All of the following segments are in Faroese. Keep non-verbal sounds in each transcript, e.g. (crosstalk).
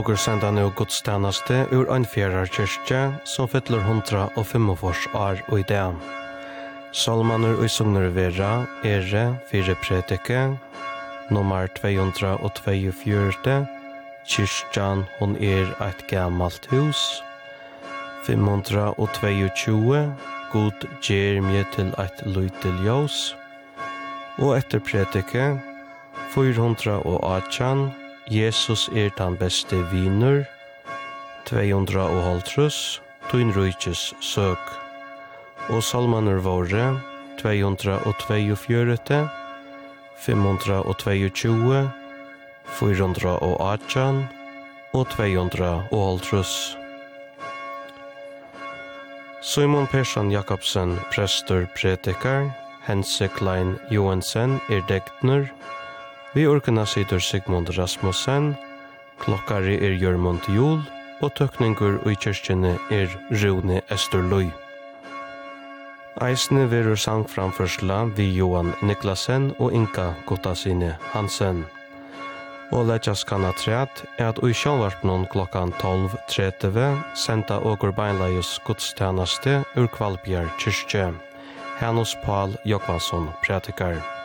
Åger senda nu godstjeneste ur Anfjærar kyrkje, som fytler 145 år og i det. Salmaner og sugner vera, ere, fire predike, nummer 24 kyrkjan hon er eit gammalt hus, 522, god gjer mje til eit lytel ljós, og etter predike, 418, Jesus er den beste viner, 200 Tøyn Rujkes søk. Og salmaner våre, 242, 522, 418 og 250. Simon Persson Jakobsen, prester, predikar, Hense Klein Johansen er dektner, Vi orkena sitter Sigmund Rasmussen, klokkari er Jørmund Jol, og tøkningur i kyrkjene er Rune Esterløy. Eisne verur sangframførsla vi Johan Niklasen og Inka Gottasine Hansen. Og letjas kan at træt er at ui sjånvartnån klokkan 12.30 senda åker beinleies gudstjeneste ur Kvalbjerg kyrkje. Hennos Paul Jokvansson pratikar.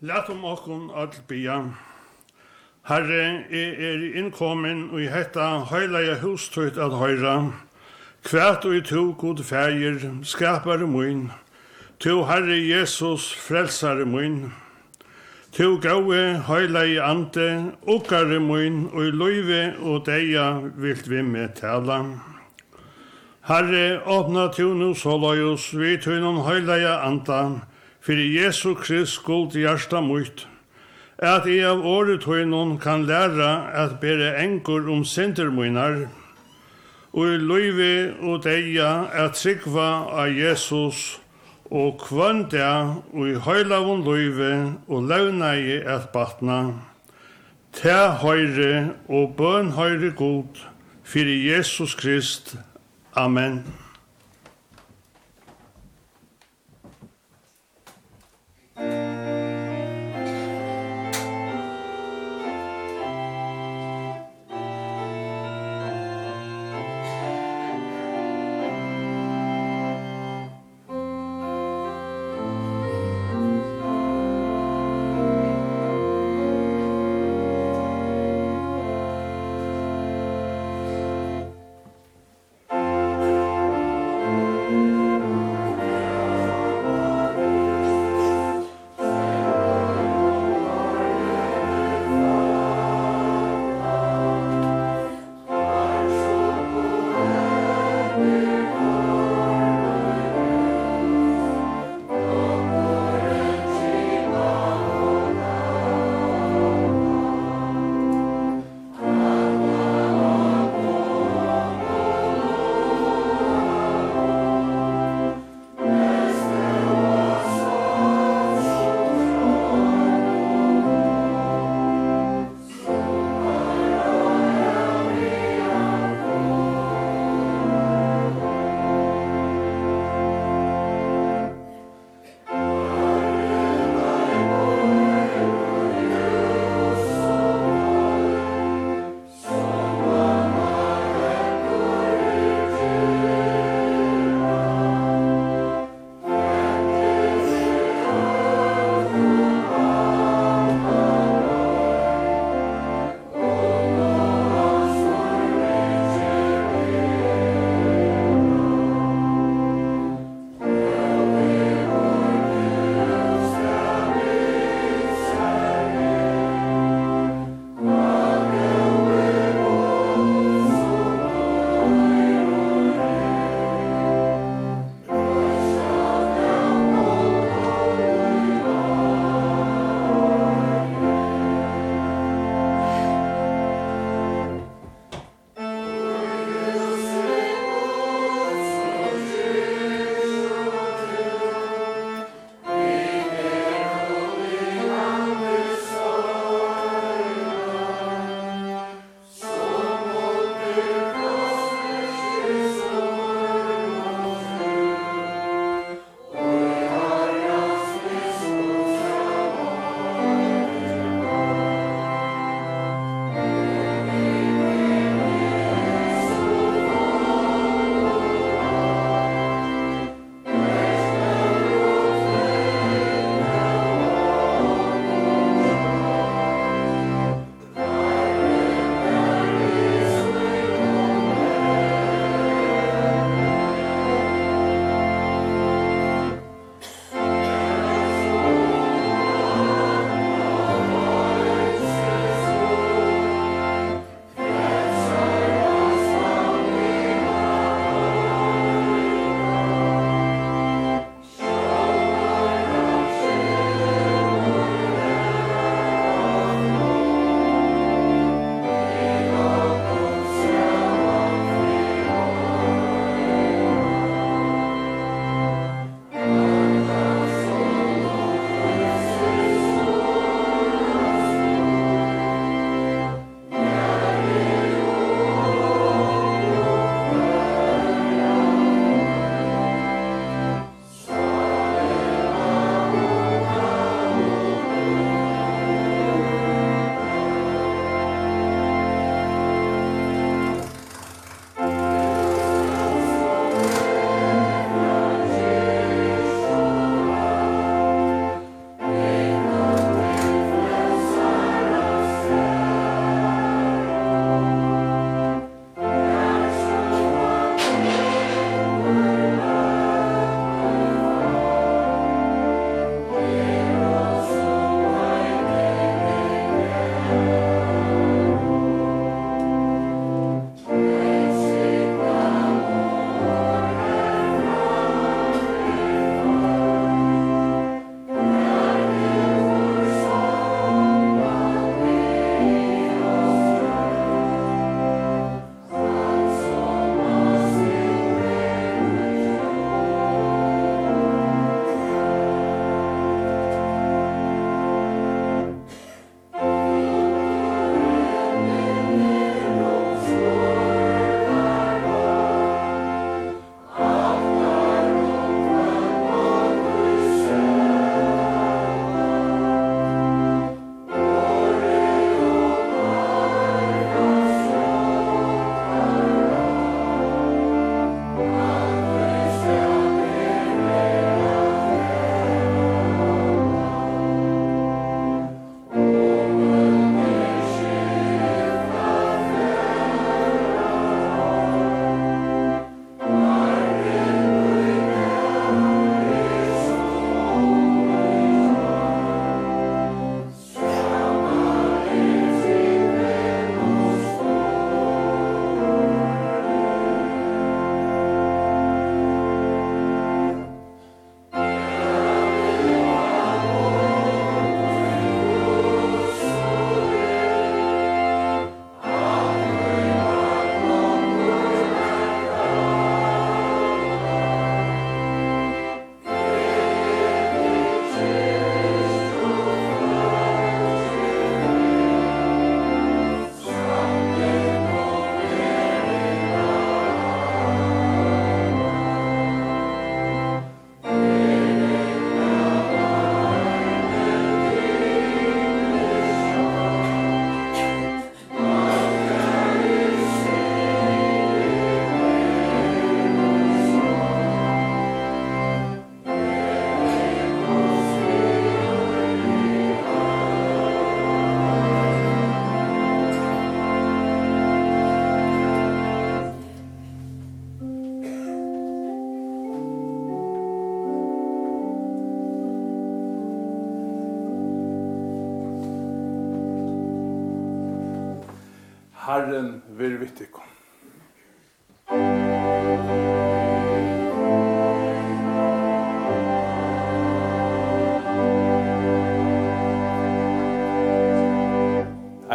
Lat om okkun all bia. Herre, jeg er innkommen og i hetta høyleie hustøyt at høyra. Kvært og i to god feir, skapare mun. To Herre Jesus, frelsare mun. To gaue høyleie ante, okkare mun, og i løyve og deia vilt vi med tala. Herre, åpna to nu så vi tøynon høyleie anta, fyrir Jesu Krist skuld hjarta mutt, at jeg av året høynon kan læra at bere engur om sintermunar, og i løyvi og deia at sikva av Jesus, og kvønda og i høylavun løyvi og løvna i et batna, ta høyre og bøn høyre god, fyrir Jesus Krist. Amen. Musik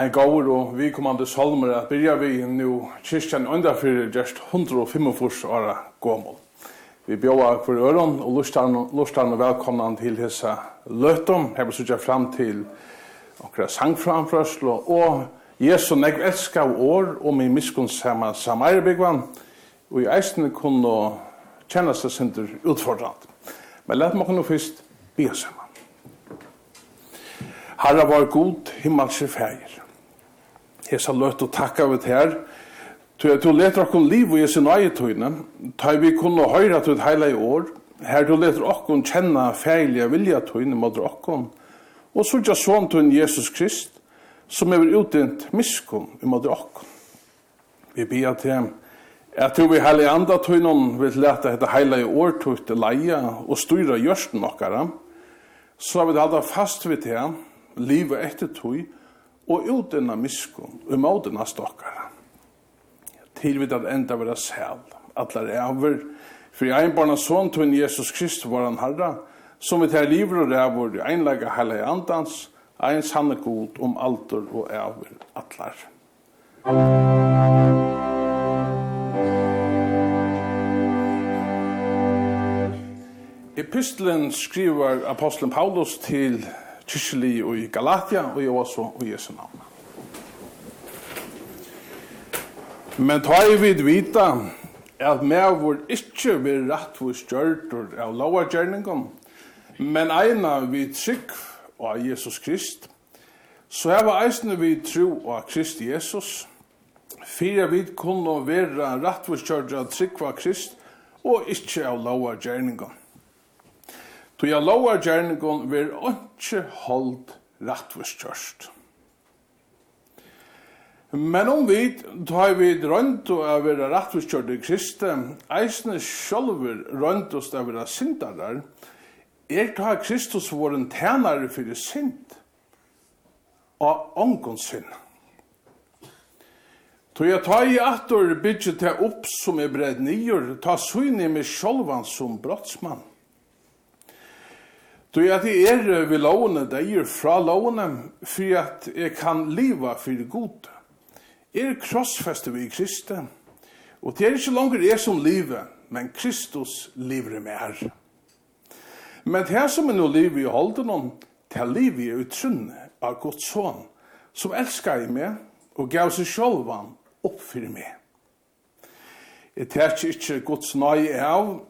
ein gaur og vi kommande salmer at byrja vi nu kyrkjan enda fyrir just 145 åra gåmål. Vi bjóa hver øron og lustan og velkomna til hessa løttom. Her vi sutja fram til okra sangframfrøslo og Jesu negv elska år og min miskun sama samarbegvan og i eisne kunne kjenna seg sindur utfordrande. Men let meg kunne fyrst bia saman. Herra var god, himmelske fægir hesa løtt og takka vi til her. Tu tu letur okkum liv og jesu nøye tøyna. Ta vi kunnu høyra til heila i år. Her tu letur okkum kenna feilja vilja tøyna mot okkum. Og søgja son tøyn Jesus Krist som er utdent miskunn mot okkum. Vi bia til at tror vi heila anda tøyna vil leta hetta hele i år til leie og styra gjørsten okkara. Så vi det fast ved det, livet etter tøyna og utena miskunn, og imotena stokkara. Til vi at enda vera sel, allar over, for i einbarna son til Jesus Krist vår Herre, som vi tar livet og rævor i einlaga heilig andans, ein sanne god om alter og æver atlar. Epistelen skriver apostlen Paulus til Kyrkjeli og i Galatia, og jo også i Jesu navn. Men ta i vid vita at med vår ikkje vil rett hos kjørter av lovagjerningen, men eina vi trygg av Jesus Krist, så er vi eisne vi tro av Krist Jesus, Fyra vi kunne være rett hos kjørter av trygg av Krist, og ikkje av lovagjerningen. Tu ja lowa gjerningon vil ikke hold rattvistjørst. Men om vi tar vi rønt og er vera rattvistjørt i Kristi, eisne sjolver rønt oss er vera syndarar, er ta Kristus vår en tænare fyrir synd og ongon synd. Tu ja ta i atur bygget til opp som er bred nyer, ta syne med sjolvan som brottsmann. Du er at jeg er ved lovene, det er fra lovene, for at jeg kan leva for god. Jeg er krossfeste ved Kristi, og det er ikke langer jeg som lever, men Kristus lever med her. Men det som er noe liv i holden om, det er liv i utrunn av Guds son, som elskar meg og gav seg sjolvan opp for meg. Jeg tar ikke Guds nøye av,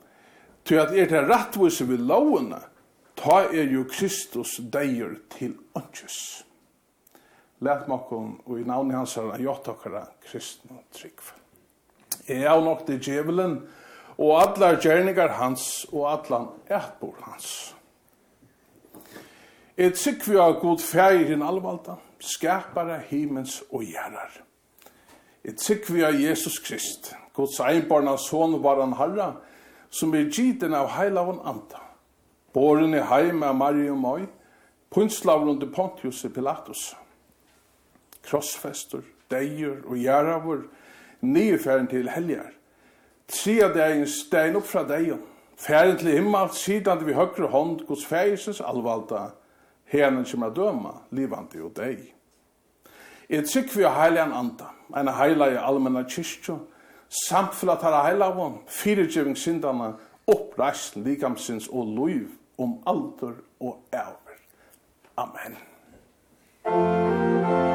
til at er det rettvis ved lovene, ta er jo Kristus deir til åndsjøs. Læt makken, og i navnet hans er han gjort dere kristne trygg. Jeg er nok til djevelen, og allar gjerningar hans, og allan etbor hans. Et sikvi av god feir hinn alvalda, skapare himens og gjerrar. Et sikvi av Jesus Krist, Guds einbarna son var han harra, som er giden av heilavon anda Boren i heim av Marium Moi, punslavn under Pontius i Pilatus. Krossfester, deir og gjerravur, nyefæren til helgar. Tria degin stein upp fra degin, færen til himmel, sidan vi høyre hånd, gos fægisens alvalda, henen som er døma, livandi og deg. Jeg trykk vi har heilig anda, en heilig i allmenna kyrkjo, samfla tara heilavon, fyrirgjøving sindana, oppreist likamsins og loiv, om alder og æver. Amen. Amen.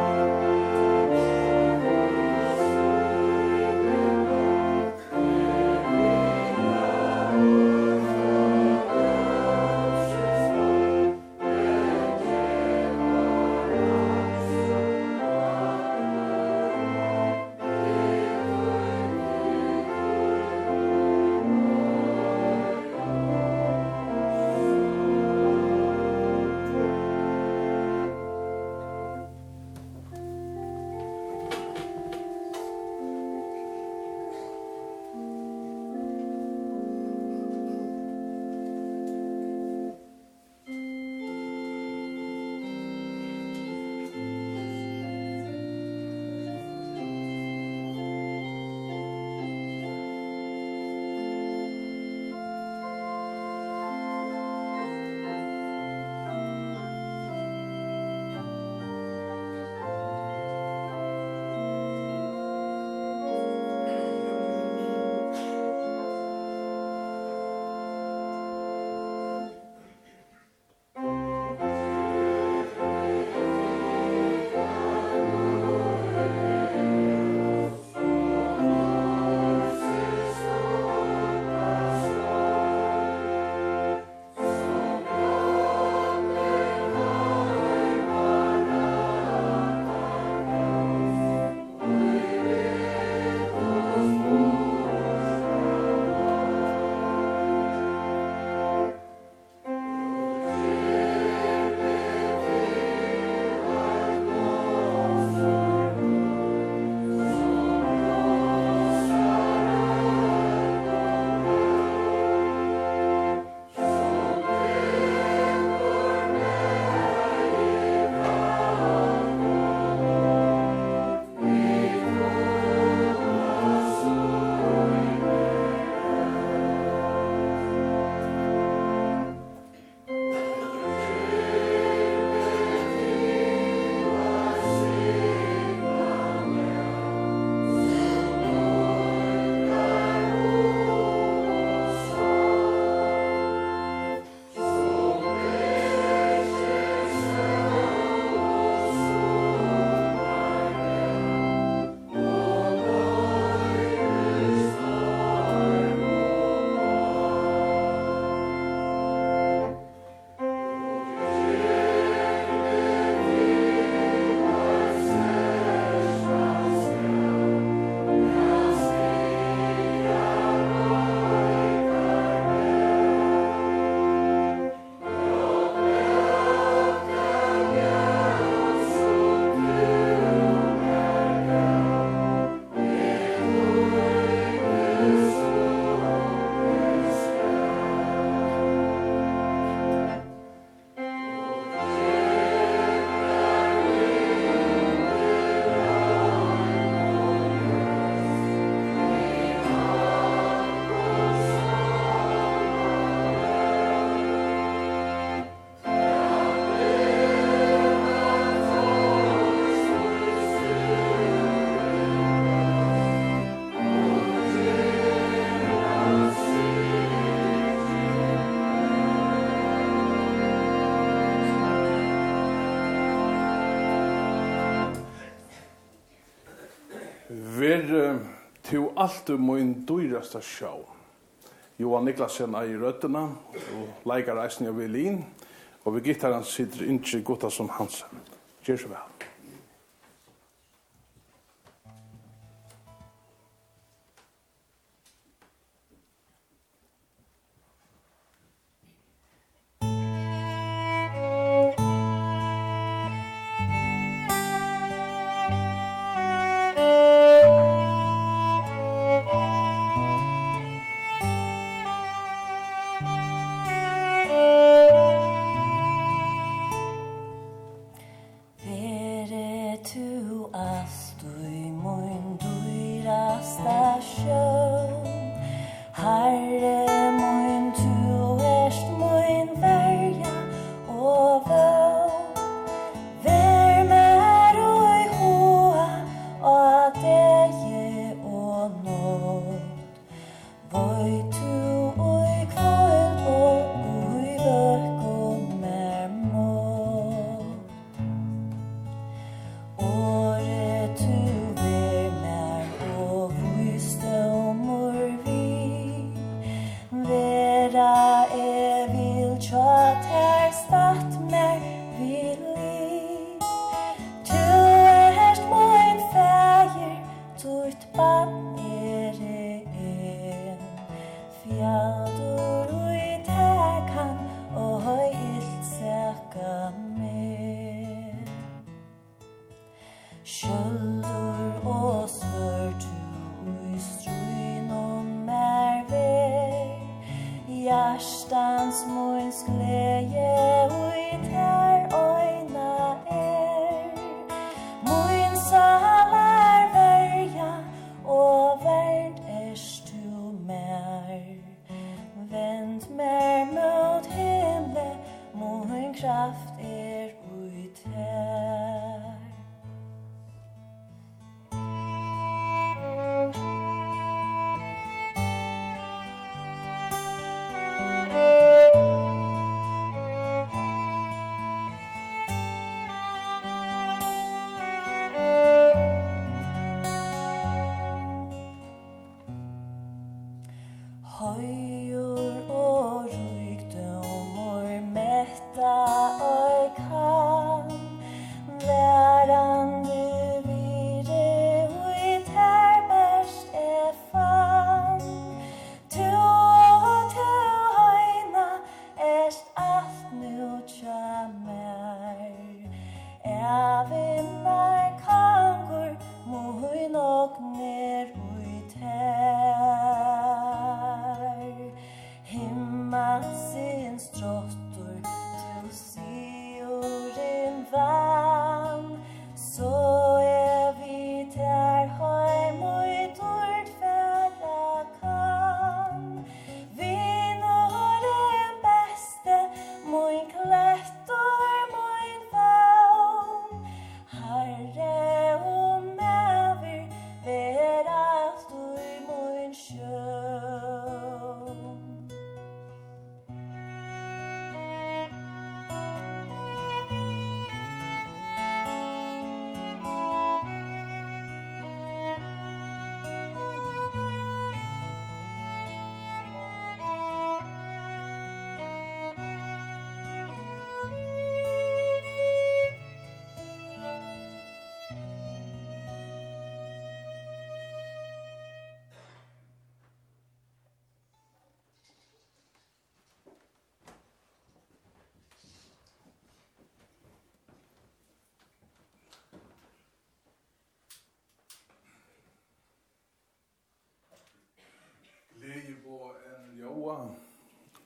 alltid ein dyraste show. Johan Niklasen er i røttene, og leikar reisen i violin, og vi gittaren sitter Intri Guttasson Hansen. Gjør så vel. shalom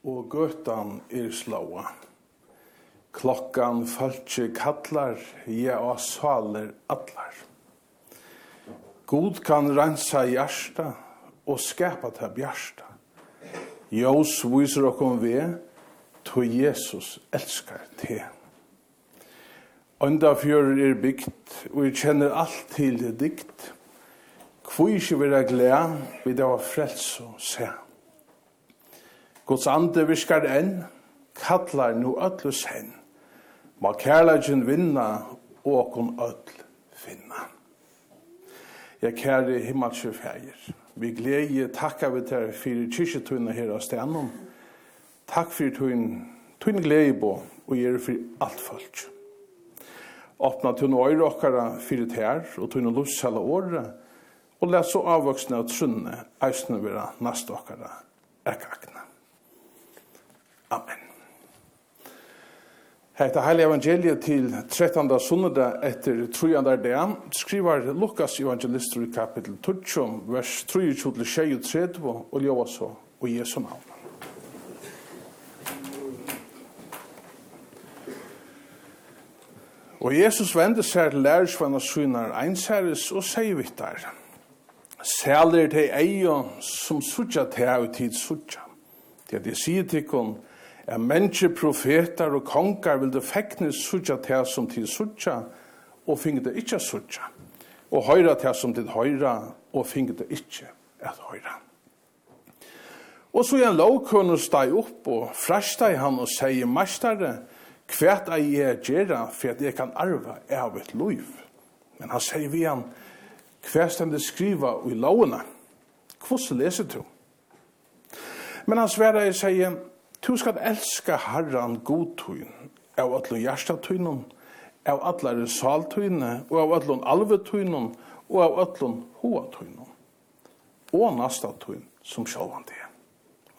og gøtan er sláa. Klokkan falki kallar, ja og saler allar. God kan rensa hjarta og skapa ta bjärsta. Jós viser okkom ve, to Jesus elskar te. Onda fjör er byggt, og vi kjenner alt til dikt. Kvui ikke vera glea, vi da var frels og sæt. Guds ande viskar enn, kallar nu öllus hen. Ma kærlegin vinna, og okon öll finna. Jeg kære himmelske fægir, vi glede takka vi til fyrir kyrkjetunna her av stenon. Takk fyrir tuin, tuin glede på, og gjere fyrir alt folk. Åpna tunn øyre okkara fyrir tær, og tunn lushala åre, og les så avvoksne av trunne, eisne vera nast okkara, ekakna. Amen. Hetta heilige evangeliet til 13. sundag etter 3. dag skrivar Lukas evangelist i kapitel 12, vers 23-23 og ljøva så og Jesu navn. Og Jesus vende seg til lærersvann og synar einsæres og sier vittar. Sæler til eion som sutja til av tid sutja. Det er det sier til kun, Er menneske, profetar og konger vil det fekne sutja til som til sutja, og finge det ikkje sutja. Og høyra til som til høyra, og finge det ikkje at høyra. Og så en lovkunnen steg opp og frashta i han og sier, Mestare, kvært er jeg gjerra for at jeg kan arva av et liv. Men han sier vi han, kvært er det skriva i lovene. Hvordan leser du? Men han sverre jeg sier, Tu skal elska Herran godtun, av allu hjertatunum, av allare saltune, og av allun alvetunum, og av allun hoatunum. Og nastatun som sjálvan det.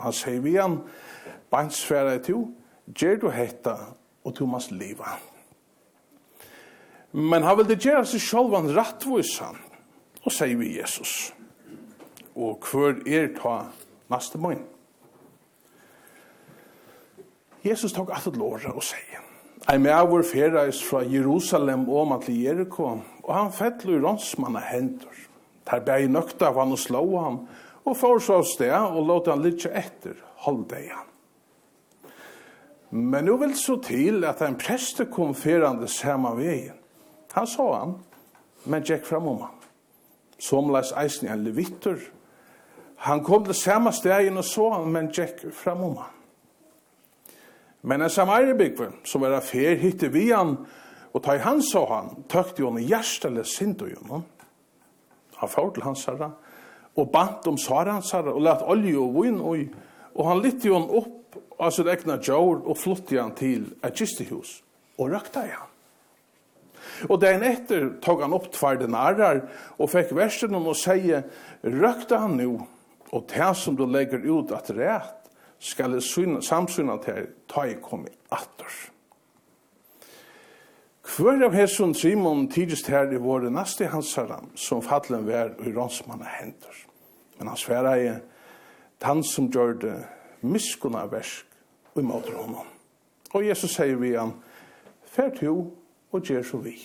Han sier vi igjen, bansfæra i tu, gjer du hetta, og tu must leva. Men han vil gjera seg sjálvan rattvisan, og sier vi Jesus. Og hver er ta neste måned? Jesus tok at et låra og sier, Ein meavur ferreis fra Jerusalem om til Jericho, og han fettlu i rånsmanna hendur. Der bæg nøkta av han og slå han, og får så av sted og låta han litt etter, holde han. Men nu vil så til at en preste kom ferande samme vegin. Han sa han, men gikk fram om han. Som leis eisen i en levitter. Han kom til samme stegen og så han, men gikk fram om han. Men en samariebygve som var fer hitte vi han och i han sa han tøkte jo han i hjärstele sint og honom. Han får til hans herre, och bant om svar hans herre, och lett olje och vin och och han lytte hon upp av sitt egna jord och flytte han til et kistehus och i han. Og dagen etter tog han opp tvær denarar og fikk versen om å seie, røkta han nu, og det som du legger ut at rett, skal jeg samsyna til ta jeg komme atter. Hver av hesson Simon tidist her i våre neste hansaram, som fallen vær i rånsmanna hendur. Men han sværa i tann som gjør det miskunna versk og imot honom. Og Jesus sier vi han, fær to og gjør så vi.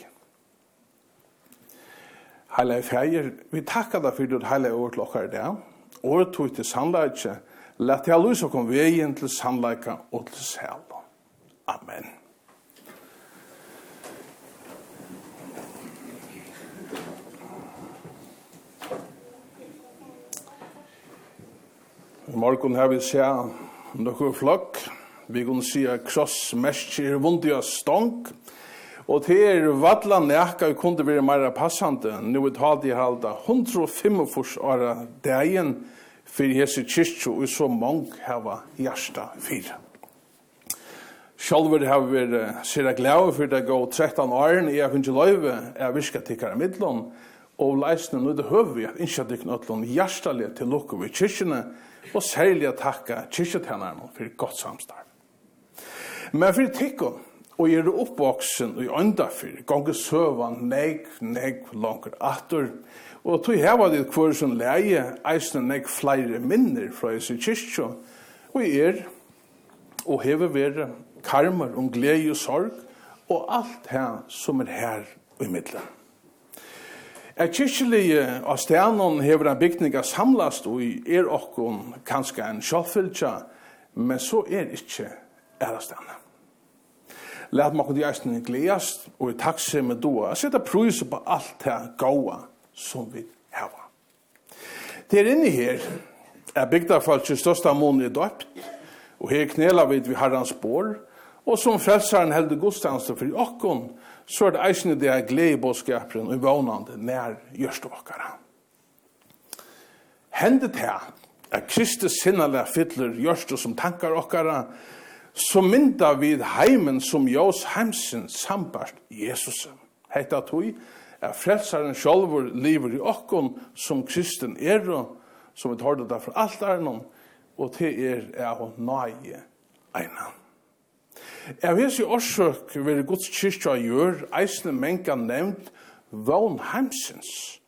Heile feir, vi takkar deg fyrir det heile året lokkar dag. året tog til sannleikje, Lætt jeg Lys og kom veien til sannleika og til sæla. Amen. I morgen har vi se noe flokk. Vi kunne sjá krossmestjer vundiga stong. Og til er vadla nekka vi kunne være mer passande. Nå er talt i halda 145 åra dagen fyrir hese kyrkju og så mong hava hjärsta fyrir. Sjálfur hava vært sira glad fyrir det gå 13 åren i FN Løyve er virka tikkara Karamidlån og leisne nu det høver vi at innskja dykken øtlån hjertelig til lukku vi kyrkjene og særlig a takka kyrkjetjenerne fyrir gott samstarv. Men fyrir tikkun, og er oppvoksen og i ånda for, gonger søvan, neik, neik, langur, atur, Og tog heva dit kvar som leie eisne nek flere minner fra Jesu kyrkjo, og er, og heve vere karmer om glede og sorg, og alt her som er her i middelen. Er kyrkjelige av stenen hever en bygning av samlast og er okkon kanskje en sjåfylltja, men så er ikkje æra stenen. Læt meg de eisne gledast og i takse med doa. Sette setter på alt her gåa som vi hava. Det er inne her er bygdarfalskets største mån i døpt, og her knela vi vi har hans bor, og som frelsaren helde godstanser for okkon, så er det eisne det er gledebåskaperen og vånande nær gjørst okkara. Hendet her at Kristus sinnalega fytler gjørst som tankar okkara, så mynda vid heimen som Jås heimsen sambart Jesusen. Hetta tog, er frelsaren sjálfur lever i okkon som kristen er, som vi tar det der fra alt er noen, og til er er å nøye eina. Jeg vet i årsøk ved Guds kyrkja gjør, eisne menka nevnt, vogn heimsins,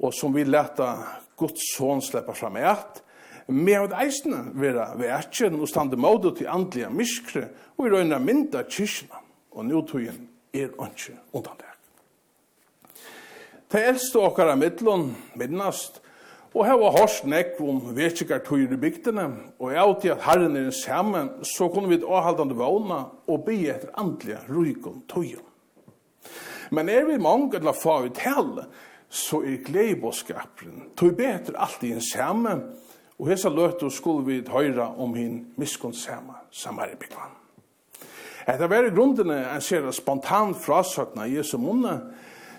og som vi leta Guds son sleppa fram i at, med av eisne vera verkjen og stande måte til andlige miskre, og i røyna mynda kyrkjene, og nå tog er ikke undan det. Det eldste okkar av middelen minnast, og heva hårst nekk om vekjekartøyre i bygdene, og jeg til at herren er sammen, så kunne vi avhaldande vana og be etter andlige rujkon tøyen. Men er vi mange eller få ut hell, så er gleibåskaperen tøy betur alltid en samme, og hesa løtu skulle vi høyra om hin miskunnsamme samaribikvann. Etter være grunnene, en ser spontan frasøkna i Jesu munne,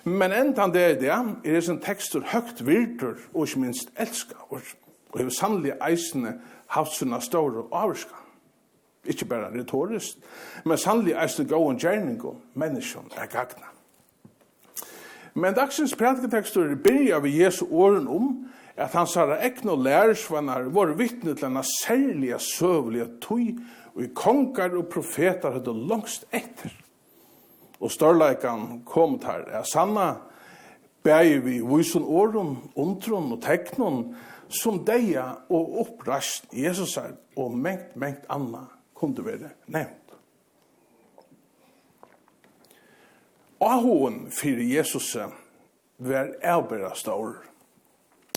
Men endan det er det, er det som tekstur høgt virtur, og ikke minst elskar, og hefur sannlig eisene haft sina store avrska. Ikke bare retorisk, men sannlig eisene gåan gjerning og menneskjon er gagna. Men dagsins prædiketekstur byrja vi Jesu åren om at hans herre ekne og lærersvannar var vittne til henne særlige søvlige tøy og i kongar og profetar hadde langst etter og størleikan kom der. Ja, sanna bæg vi vysun åren, undron og teknon, som deia og opprasht Jesus er, og mengt, mengt anna kunde være nevnt. Ahoen fyrir Jesus var avbæra stor,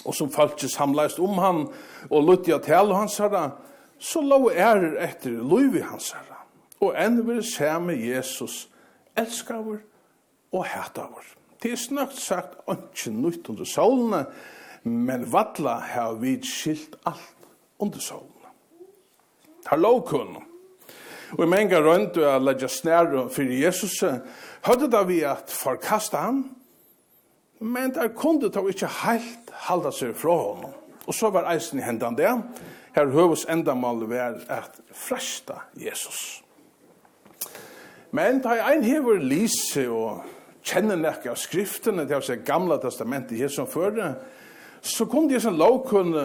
og som falskje samleist om han og lutja til hans herra, så lå ærer etter loivi hans herra, og enn vil se med Jesus elskavur og hætavur. Det er snøgt sagt ikke nytt under solene, men vatla har vi skilt alt under solene. Det er lovkunn. Og i menga rønt a legja snæru fyrir Jesus, høyde da vi at forkasta han, men der kunde ta ikkje heilt halda seg fra honom. Og så var eisen i hendan det. Her høvus endamal var at fresta Jesus. Men da ein hever lise og kjenner nekka av skriftene til seg gamla testamentet her som førre, så kom det som lov kunne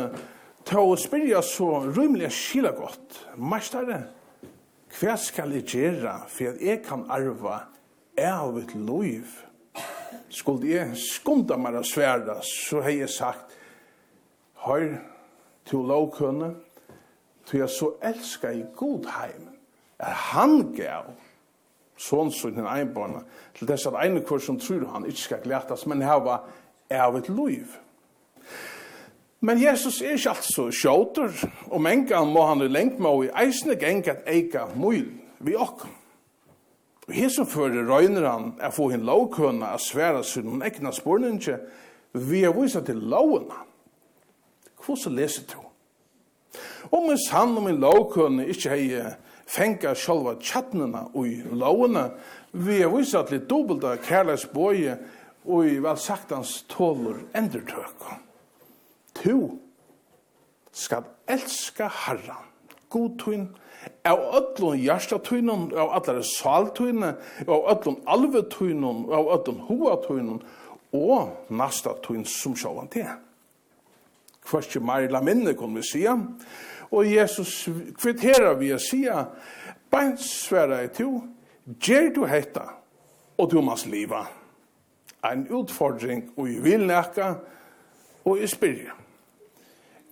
ta og spyrja så rymelig skila godt. Mestare, hva skal jeg gjøre for at jeg kan arva av et liv? Skulle jeg skunda meg av sværa, så har jeg sagt, Hør, til lov kunne, til jeg så elskar i god heim, er han gav, sånn som den hin barna, til dess at ene kurs som tror han ikke skal glætas, men her var av et liv. Men Jesus er ikke alt så sjåter, og mengan må han jo lengt med, å i eisne geng at eika mul vi okk. Og her som fører røyner han er få henne lovkønne a svære seg noen egna spurninge, vi er vise til lovene. Hvordan leser du? Om en sann om en lovkønne ikke har fenga sjálva tjattnena ui lovene, vi er vise at litt dobbelta kærleis boje ui velsaktans tåler endurtøk. Tu skal elska harra, god tuin, av öllun hjartatuinun, av allare saltuinum, av öllun alvetuinum, av öllun huatuinun, og nasta tuin som sjálvan til. Kvart marila minne, kon vi sija, Og Jesus kvitterer vi og sier, «Beint sværa er to, gjer du hetta, og du mas liva». En utfordring, og vi vil nekka, og jeg spyrir.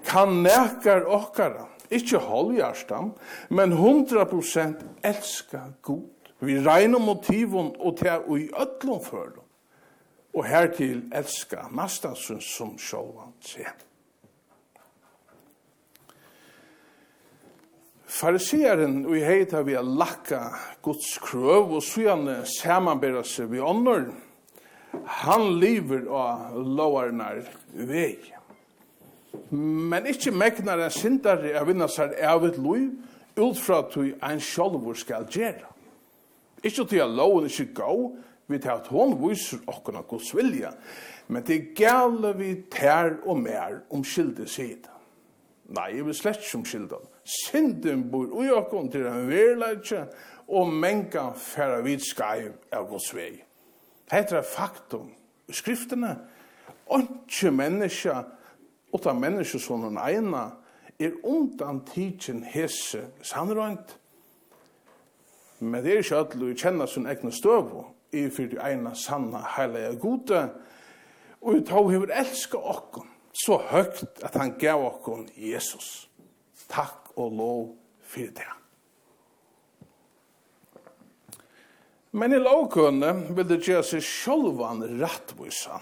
Kan nekkar okkara, ikkje halvhjertan, men 100% elska god. Vi regner motivon og til og i ødlom førdom. Og hertil elska nastan som sjåvan sent. Fariseren og i heit har vi a lakka Guds krøv og sujane samanbera seg vi ånder. Han lever av lovarnar vei. Men ikkje megnar en syndare av vinna seg av et loiv ut fra at vi en sjolvor skal gjera. Ikkje til at loven ikkje gå, vi tar at hon viser okkurna Guds vilja, men det gale vi tær og mer om skilde sida. Nei, jeg vil slett som skildan. Synden bor ui okkon til en verleitje, og menga færa vid skai av gos vei. Hetta er faktum. I skriftene, ikke menneska, åtta menneska som han eina, er undan tidsin hese sannrøynt. Men det er ikke at du kjenner sin egna støv, i fyrir eina sanna heilige gode, og vi tar hever elska okkon så høgt at han gav okkon Jesus. Takk og lov fyrir det. Men i lovkunne vil det gjøre seg sjolvan rattvisa.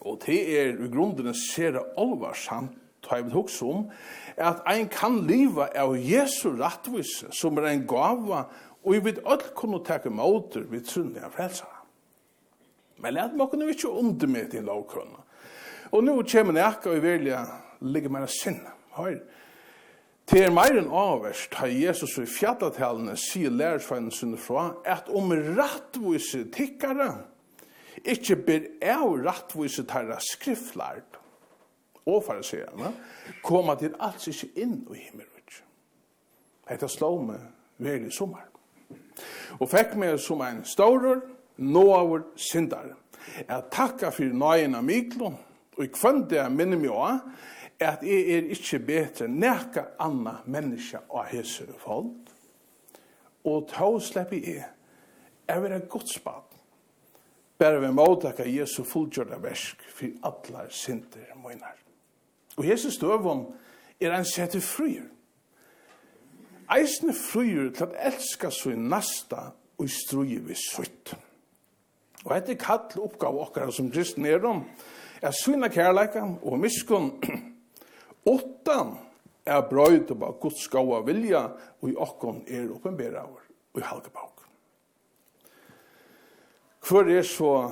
Og det er i grunden sere alvarsamt tar jeg vil hukse om, at ein kan liva av Jesu rattvise, som er ein gava, og vi vil alt kunne takke måter vi trunne av frelsere. Men let meg kunne vi ikke undermete i lovkunne. Og nå kommer det ikke og vilja ligge mer sinne. Høyre. Det er mer enn avverst har Jesus i fjallatalene sier lærersveinen sinne fra at om rattvise tikkere ikkje ber av rattvise tarra skriftlærd og fariserene koma til alls ikke inn i himmelen. Hetta slå meg veldig sommer. Og fekk meg som ein staurer, noavur sindar. Jeg takka nøyen av Miklund, Og i kvann det jeg minner meg også, er at jeg er ikke bedre enn anna menneska av hese folk. Og ta slipper jeg, jeg vil ha godt spad. Bare vi måtaka Jesu fullgjørda versk for alle synder møynar. Og hese støvun er en sette fryer. Eisne fryer til at elska så i nasta og i struje vi sutt. Og etter kall oppgave okkar som kristne er om, er syna kærleika og miskun (clears throat) åttan er brøyt og Guds gaua vilja og i okkon er oppenberaver og i halgebauk. Hvor er så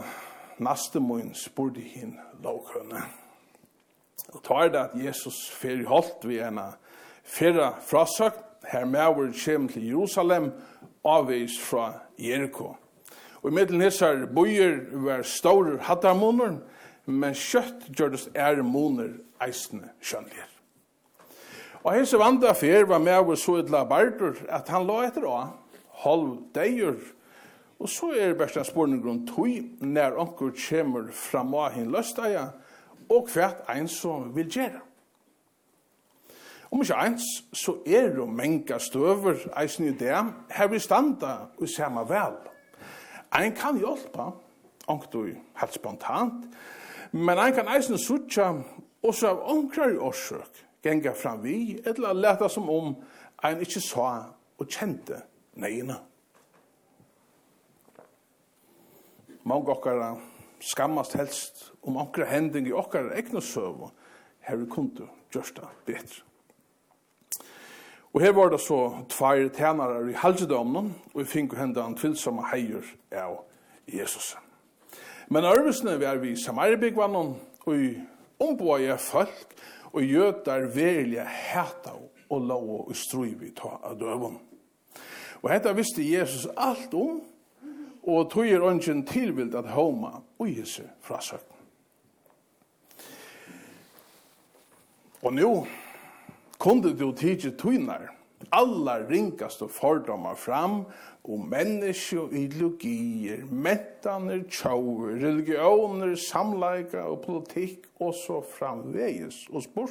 naste moin spurdi hin lovkønne. Og tar det at Jesus fyrir holdt vi ena fyrra frasøkt, her maver kjem til Jerusalem, avvis fra Jericho. Og i middelen hessar bojer var store hattarmoner, men kjøtt gjørdes er moner eisne skjønligere. Og hese vandra fer var med over så et labardur at han la etter å halv deier Og så er det best en spørning grunn tog når onker kommer fram av henne løsteia og hvert en som vil gjøre. Om ikke eins, så er det menga støver eisen i det her vi standa og samme vel. En kan hjelpa, onker du helt spontant, Men ein kan eisen sutja også av omkrar årsøk genga fram vi, eller leta som om ein ikkje sa og kjente neina. Mange okkara skammast helst om okkara hending i okkara egna søv her vi kundu gjørsta betre. Og her var det så tveir tænare i halvdømnen, og vi finner henda en tvilsomme heier av Jesus. Men arvesne vi er vi samarbeidvannon og ombåje folk og gjøtar velja hæta og lov og strui vi ta av døvun. Og hetta visste Jesus alt om og tog er ønsken tilvild at homa og Jesu frasøkken. Og nå kunde du tidsi tøynar alla ringaste fordomar fram om människa och ideologier, mättaner, tjauer, religioner, samleika och politik och så framväges och sport.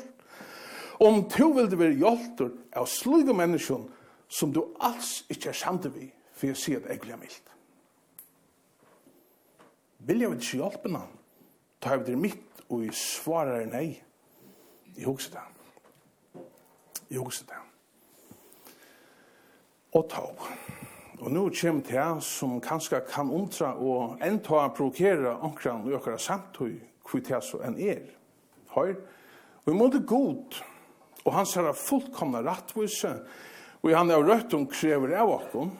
Om du vill det vara hjältor av sluga människor som du alls inte är samt vid för jag ser det ägliga milt. Vill jag inte hjälpa någon? Ta över det mitt och svarar nej. Jag huxar det. Jag huxar det og tog. Og nu kommer det her som kanskje kan undra og enda provokere omkran og gjøre samtøy hvor det så enn er. Høyr, vi måtte god, og han ser fullkomna rattvise, og han er rødt om krever av okken,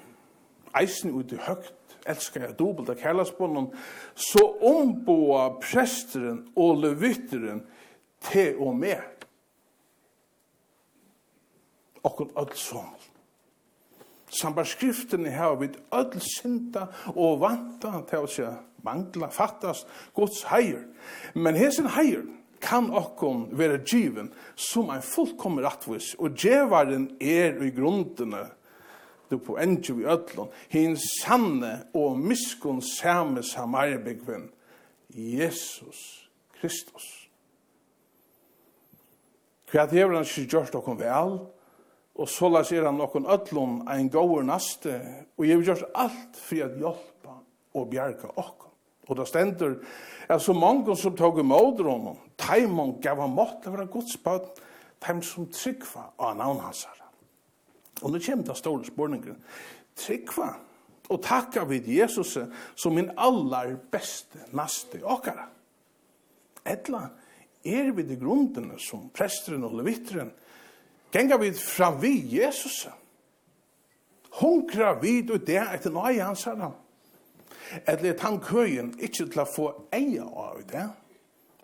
eisen ut i høgt, elskar jeg dobbelt av kærlasbånden, så omboa presteren og levitteren til og med. Og alt sommer. Sambar skriftene her vid öll synda og vanta til å se mangla, fattast Guds heier. Men hesen heier kan okkon være given som ein fullkommer rattvis, og djevaren er i grundene du på endju i öllon, hin sanne og miskun same samarbegven, Jesus Kristus. Hva han ikke gjort okkon vel, Og så la seg han noen ødlån ein gåur naste, og jeg vil gjøre alt for å hjelpa og bjerga åkken. Og da stender, er så mange som tog imot honom, teimon gav han måtte være godspøt, teim som tryggva av navn hans navnhansar. Og nå kommer det store spørningen. Tryggva, og takka vid Jesus som min allar beste naste åkara. Etla, er vi de grundene som presteren og levitteren, Genga vi fram vi Jesus. Hunkra vi du det etter nøye hans herre. Eller at han køyen ikke til å få eie av det.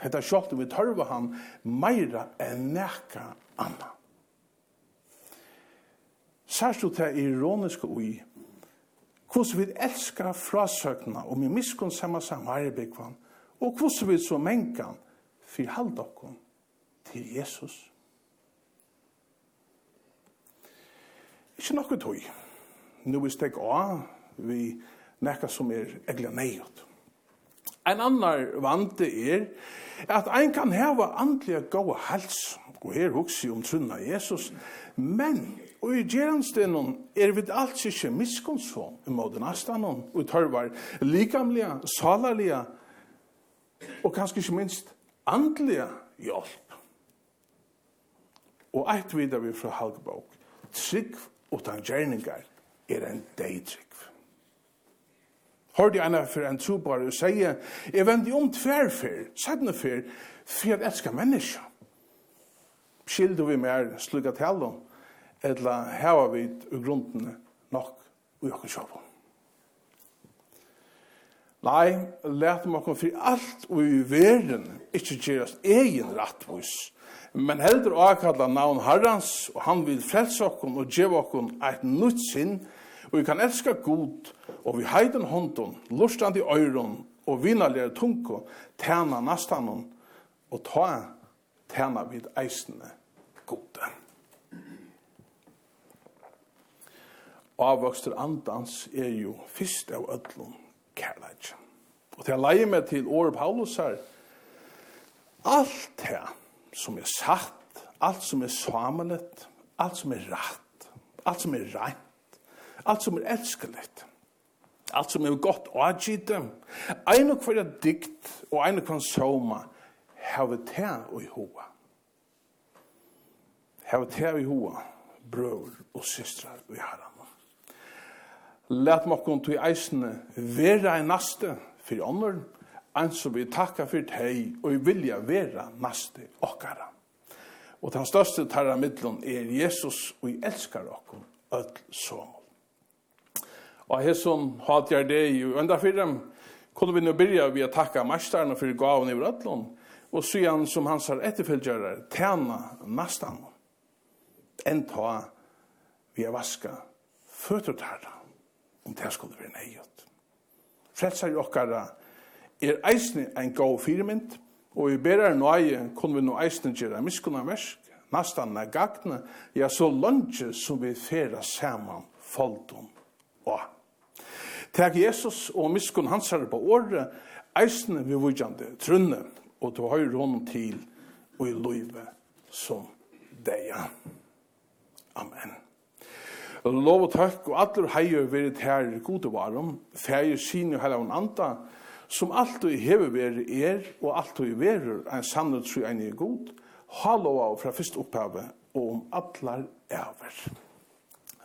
Hetta sjálvt við tørva hann meira enn nekka anna. Særst du til ironiske ui, hvordan vi elskar frasøkna om i miskun samma samarbeikvann, og hvordan vi så mengan fyrir halda okkur til Jesus. Ikke nokkuð tøy. Nå vi stek av, vi nekka som er egla neiot. Ein annar vante er at ein kan heva andliga góa hals, og her huksi om trunna Jesus, men og i geranstenon er vi alt ikkje miskonsson i måten astanon, og tørvar likamliga, salarliga, og kanskje ikkje minst andliga hjelp. Og eit vidar vi fra Halkbåk, trygg utan gjerningar er en deitrykv. Hørte jeg ena for en trobar og sier, jeg vendi om tverfer, sædne for, for jeg elsker menneska. Skildo vi mer slugga talo, etla heva vi i grunden nok og jokken sjåpå. Nei, let meg kom for alt og i verden ikkje gjerast egen rattvois, men heldur akalla navn Herrans, og han vil frelse okkon og djeva okkon eit nytt sinn, og vi kan elska god, og vi heiden hånden, lustandi øyron, og vinalere tunko, tæna nastanon, og ta tæna vid eisne gode. Avvokster andans er jo fyrst av ödlun kærleik. Og til jeg leie meg til Åre Paulus her, alt her, som er satt, alt som er samalet, alt som er rett, alt som er rent, alt som er elskeligt, alt som er godt avgitt, ein og hver dikt og ein og hver soma, have te og i hoa. Have te og i hoa, brøver og systrar og i herran. Læt mokkon til eisne vera i naste, fyrir ånder, Anso vi takka fyrir hei, og vi vilja vera næste okkara. Og den største tarra middlun er Jesus og vi elskar okkur öll som. Og hesson hatjar deg i enda fyrir kunne vi nu byrja vi å takka mestarna fyrir gaven i vrødlun og syan som hans har etterfølgjarar tjena næstan enn ta vi er vaska fötter tarra om det skulle være neiot. Frelsar okkara er eisne ein god firmynd, og i berar nøye kunne vi nå eisne gjøre miskunna versk, nastan er gagne, ja, så lunge som vi færa saman foldum og. Teg Jesus og miskun hans herre på året, eisne vi vujande trunne, og du høyre honom til og i løyve som deg. Amen. Lov og takk og atler heier verit her gode varum, feir sin og heller anda, som alt og hever veri er, og alt vi er, en sannet tru en er god, halloa fra fyrst opphavet, og om atlar ever.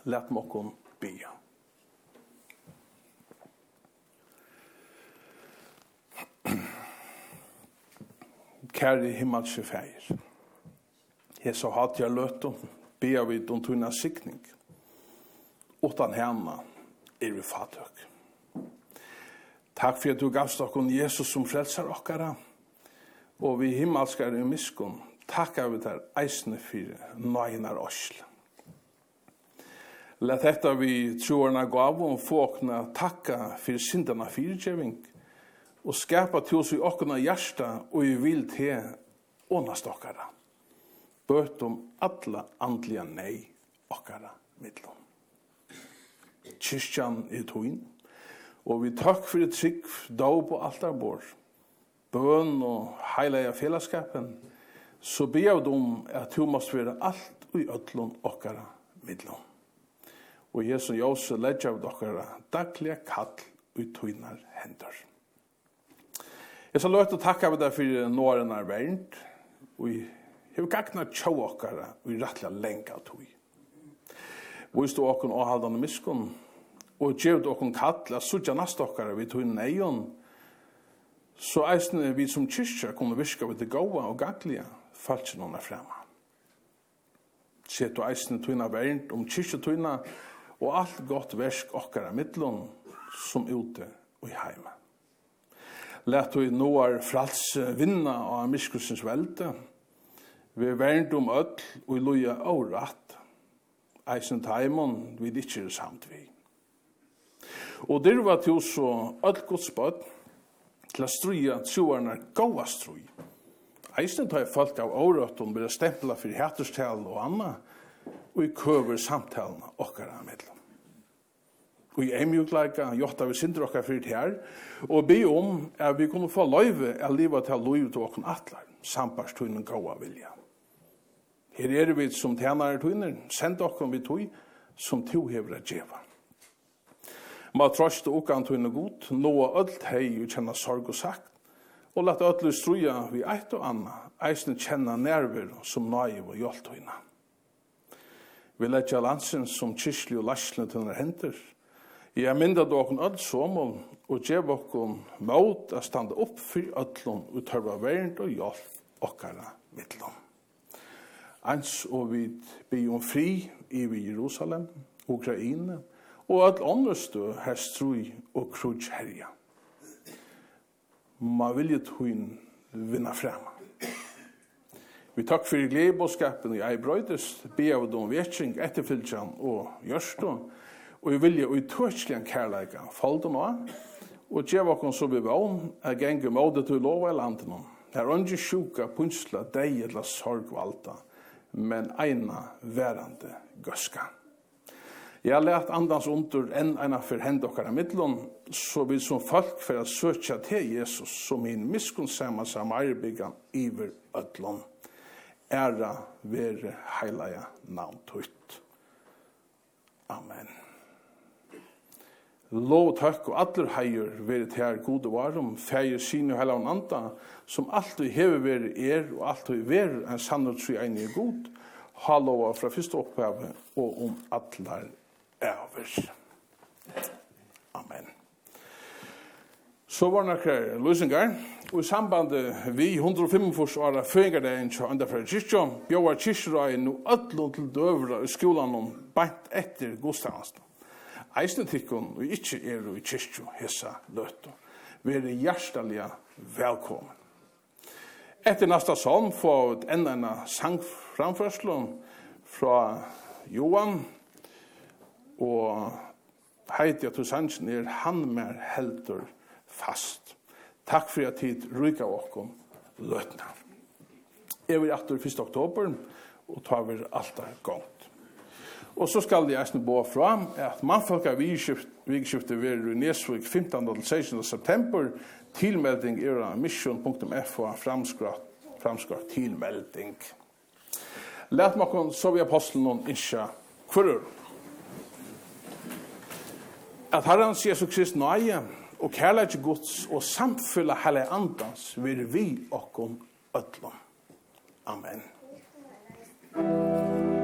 Let mokkon bia. (clears throat) Kære himmelske feir, jeg så hatt jeg løtum, bia vid om tunna sikning, utan hemma er vi fatøk. Takk for at du gavst okkur Jesus som frelsar okkara, og vi himmelskar i miskun. Takk av det eisne fyrir nøgnar osl. Lett detta vi troarna gav og fåkna takka fyrir syndana fyrirgjeving, og skapa til oss i okkona hjärsta og i vil til ånast okkara. Bøt om alla andliga nei okkara middlom. Kyrkjan er toin, Og vi takk fyrir trygg, dag og alt bor, bøn og heilige fellesskapen, så be av dem at du måst være alt og i ødlån okkara midlån. Og Jesu Jose ledger av okkara daglige kall og tøynar hendur. Jeg skal løte å takke av deg for nåren er verdt. og jeg har gagna tjå okkara og i rettelig lenga tøy. Vi stå okkara og haldan miskon, og gjevd okkon kall at sutja nastokkara vi tog neion, så eisne vi som kyrkja kunne virka vi det gaua og gaglia falsk noen er frema. Sett og eisne tøyna vernd om kyrkja tøyna og alt godt versk okkara mittlån som ute og i heima. Lætt vi noar frals vinna av miskursens velde, vi vernd om öll og i loja og ratt, eisne taimon vi dikker samt vi. Og der var til så alt gods bøtt til å struja troarna gåa strui. Eisen tar jeg falt av om blir stempla fyrir hætterstal og anna og i køver samtalen okkara mellom. Og i emjukleika jotta vi sindra okkar fyrir her og be om at vi kunne få løyve a livet til løyve til okkar atlar sambarstunnen gaua vilja. Her er vi som tjenare tunnen, send okkar vi tui som tu hever a djeva. Ma trost og kan tunne godt, noa alt hei og kjenna sorg og sagt, og lat ødlu struja vi eit og anna, eisne kjenna nerver som naiv og hjolt høyna. Vi letja landsen som kysli og lasle til hennar hender. Jeg mynda dokon öll somol og djev okon mot a standa upp fyrir öllum og tørva vernd og hjolt okkara mittlum. Ans og vi um fri i Jerusalem, Ukraina, Ukraina, og at åndrestå her strui og krutsk herja. Ma vilje tøyn vinna frema. Vi takk fyrir gledbåskapen i Eibrøydes, be av dem vetsing, etterfylsjan og gjørstå, og vi vilje og i tøtslian kærleika, fall dem av, og djev okon så vi vann, er genge måte til lova i landet nå. Her unge sjuka, punsla, deg eller sorg men eina verande gøskan. Jeg let andans under enn eina for hend okkar av middelen, så vi som folk for å søtja til Jesus som min miskunnsamma samarbyggan iver ödlån. Æra vere heilaja navn tøyt. Amen. Lov takk og allir heier veri til her gode varum, feir sinu heila og anda, som alltid hever veri er og vi veri en sannhet sui eini er god, halloa fra fyrst opphavet og om allar æver. Amen. Så var noen løsninger. Og i samband vi 145 åra føyngardagen til Andafra Kyrkja, bjóvar kyrkjeraien og öllum til døvra i skolan om bænt etter godstegnast. Eisne tikkun og ikkje er i kyrkju hessa løtta. Vi er hjertaliga velkommen. Etter nasta sånn får vi enda en sangframførselen fra Johan, og heiti at sannsyn er han mer heldur fast. Takk for at tid ryka okkom løtna. Jeg vil atur 1. oktober og tar vi alt er gongt. Og så skal de eisne bo fra at mannfolk av vikskiftet vil i Nesvik 15. til 16. september tilmelding er av mission.fo framskratt framskratt tilmelding. Lært makkon så vi apostelen og innsja kvarur at Herren Jesus Krist nøye og kærleik Guds og samfylla hele andans vil vi okkom ötlom. Amen. Amen.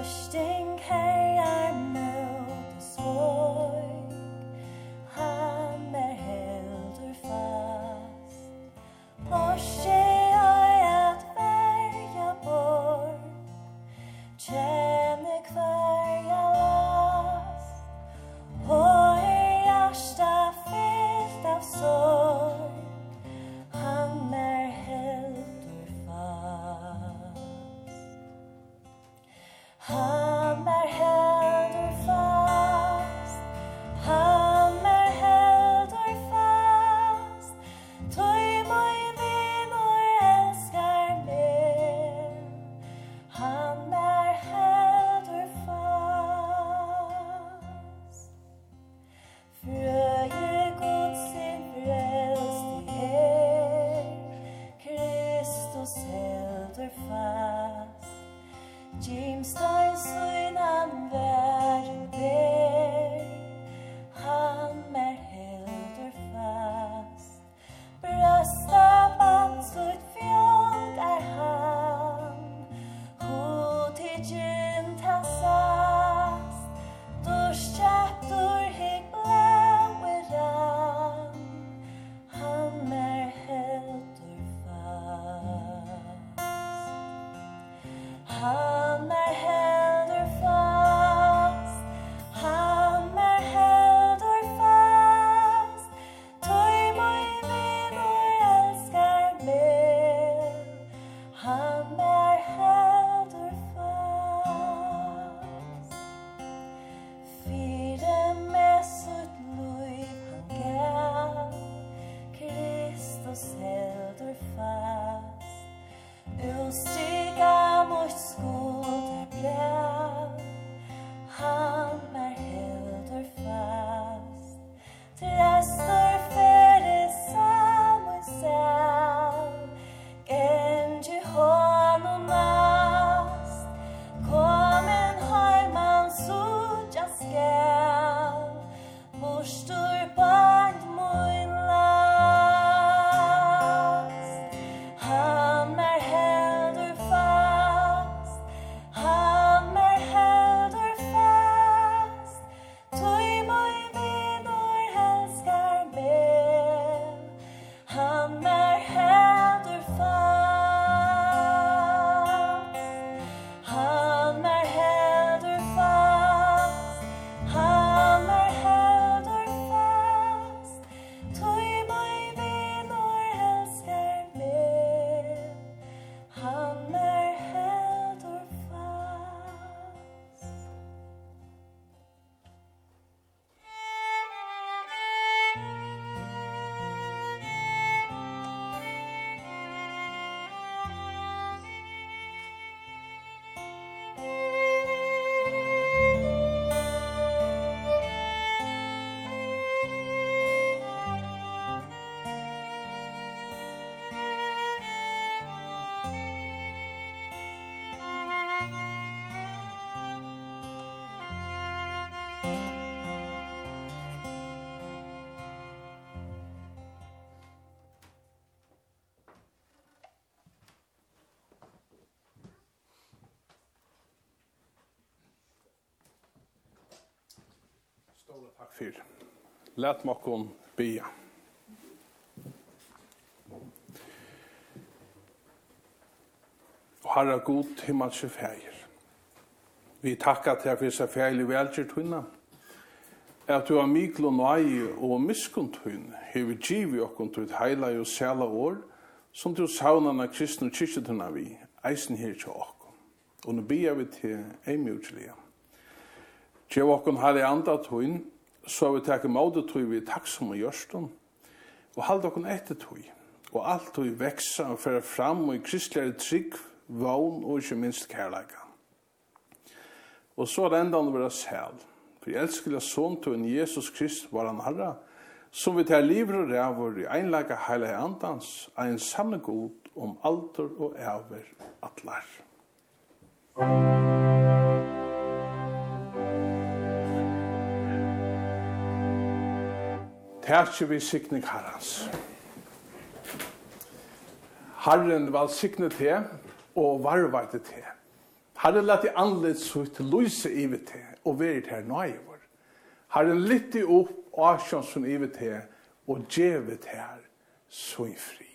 Trusting him Stora takk fyrir. Læt makkon bia. Og herra god himmelske fægir. Vi takkar til at vi ser i velgjert hunna. At du har mikl og nøye og miskunt hun, hever givi okkont ut heila og sæla år, som du saunan av kristne kyrkjetunna vi, eisen her til okkon. Og nu bia vi til eimjutliga. Amen. Gjev okkun herre anda tøyn, så vi takk måte tui vi takksom og gjørstun, og halda okkun etter tui, og alt tui veksa og fyrir fram og i kristligare trygg, vogn og ikke minst kærleika. Og så er enda han vera sæl, for elskelig son tøyn Jesus Krist var han herra, som vi tar livr og rævur i einleika heile andans, er en samme god om alter og æver atlar. tætje vi sikning herrens. Herren val sikne til og varvete til. Herren lette anledd så til lyse ivet til og verit her nøye vår. Herren lytte opp asjonsen i ivet til og djevet her så i fri.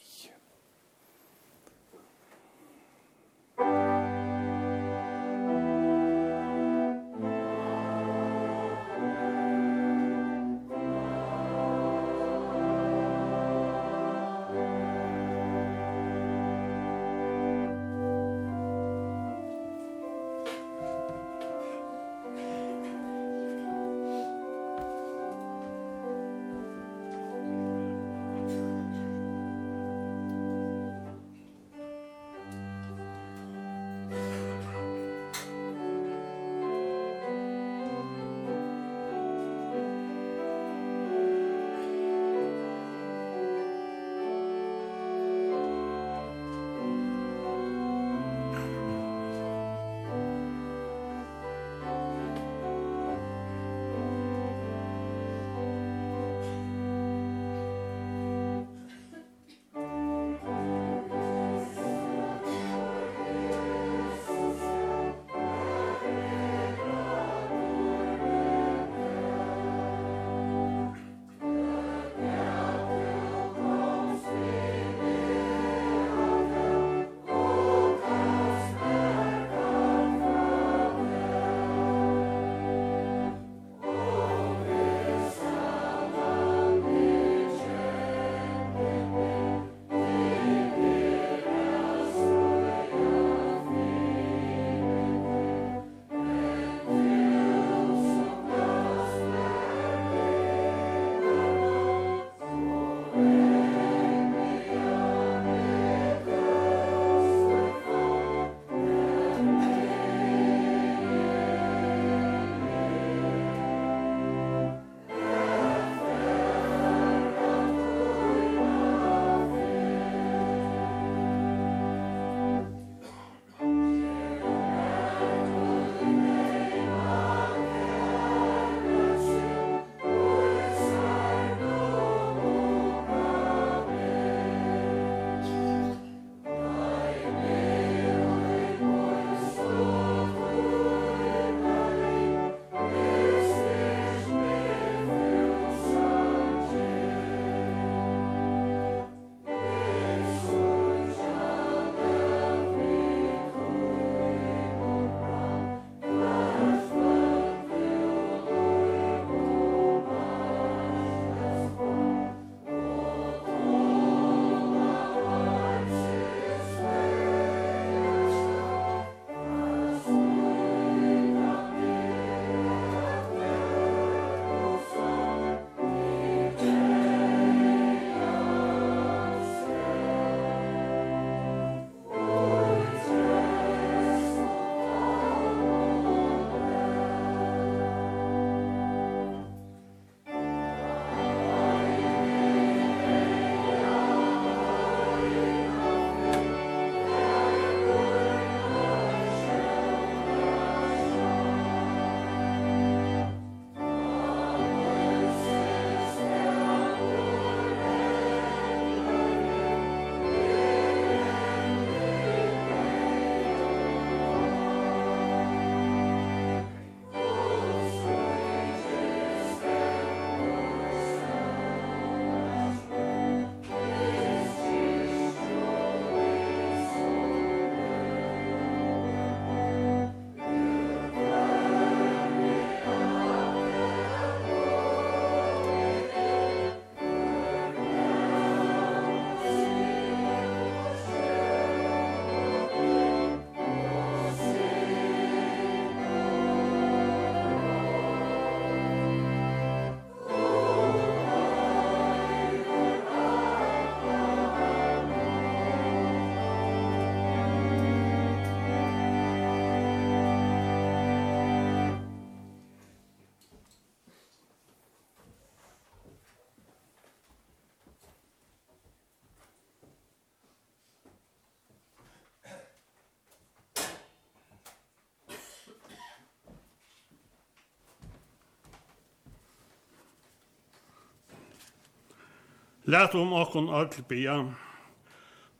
Læt om okkon öll bia.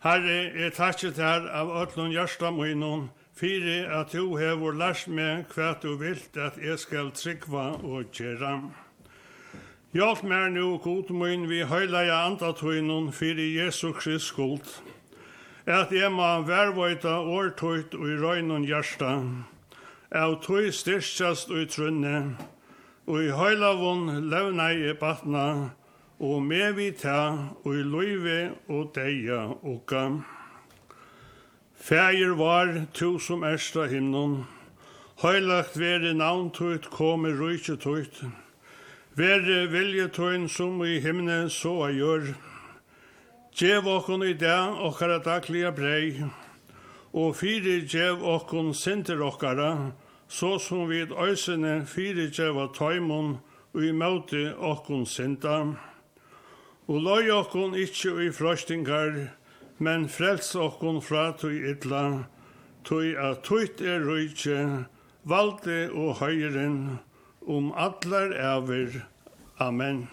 Herre, jeg takkje her av öllun hjärsta munnen, fyrir at du hevur lært meg hva du vilt at jeg skal tryggva og gjera. Hjalp meg nu, god mun, vi høylaja andatøynun fyrir Jesu Krist skuld, at jeg må vervøyta årtøyt og i røynun hjärsta, av tøy styrstjast og i trunne, og i høylavun levna i batna, og med vi ta og i løyve og deia oka. Fægir var tu som erst himnon, høylagt veri navn komi kom rujtje tuit, veri vilje tuin som i himne så a gjør. Gjev okkon i dag okkara daglige brei, og fyri gjev okkon sinter okkara, så som vi øysene fyri gjev av taimon og i møte okkon sinter. Og løy okkon ikkje i frøstingar, men frels okkon fra tui idla, tui at tuit er rujtje, valde og høyren, om allar æver. Amen.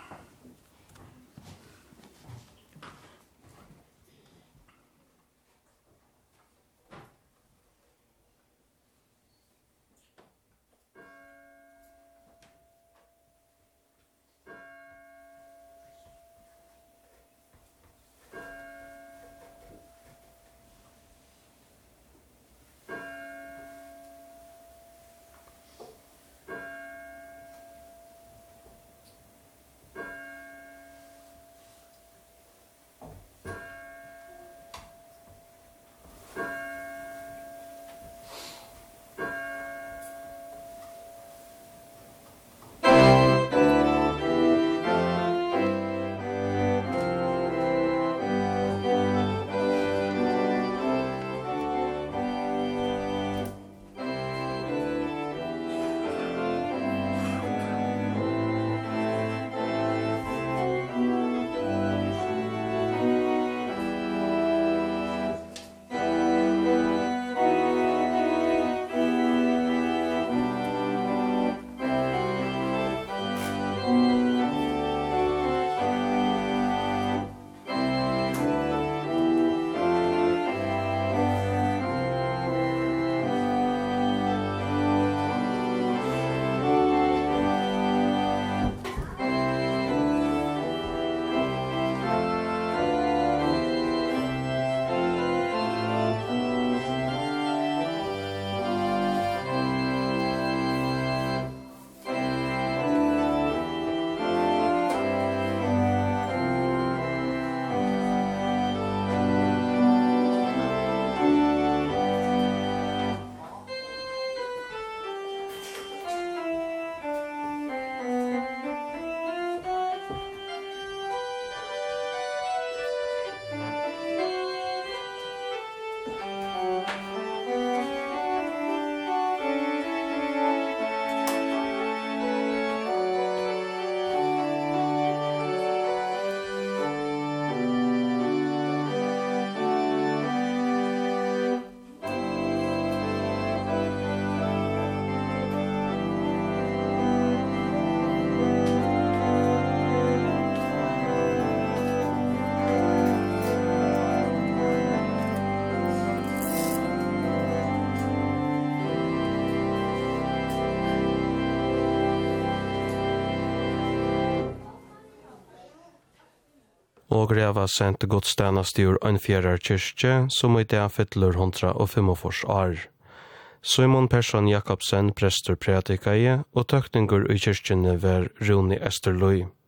og greva sent godstænast i ein Ønfjærar kyrkje, som i det fytler 145 år. Simon Persson Jakobsen, prester prædika i, og tøkningur i kyrkjene ver Rune Esterløy.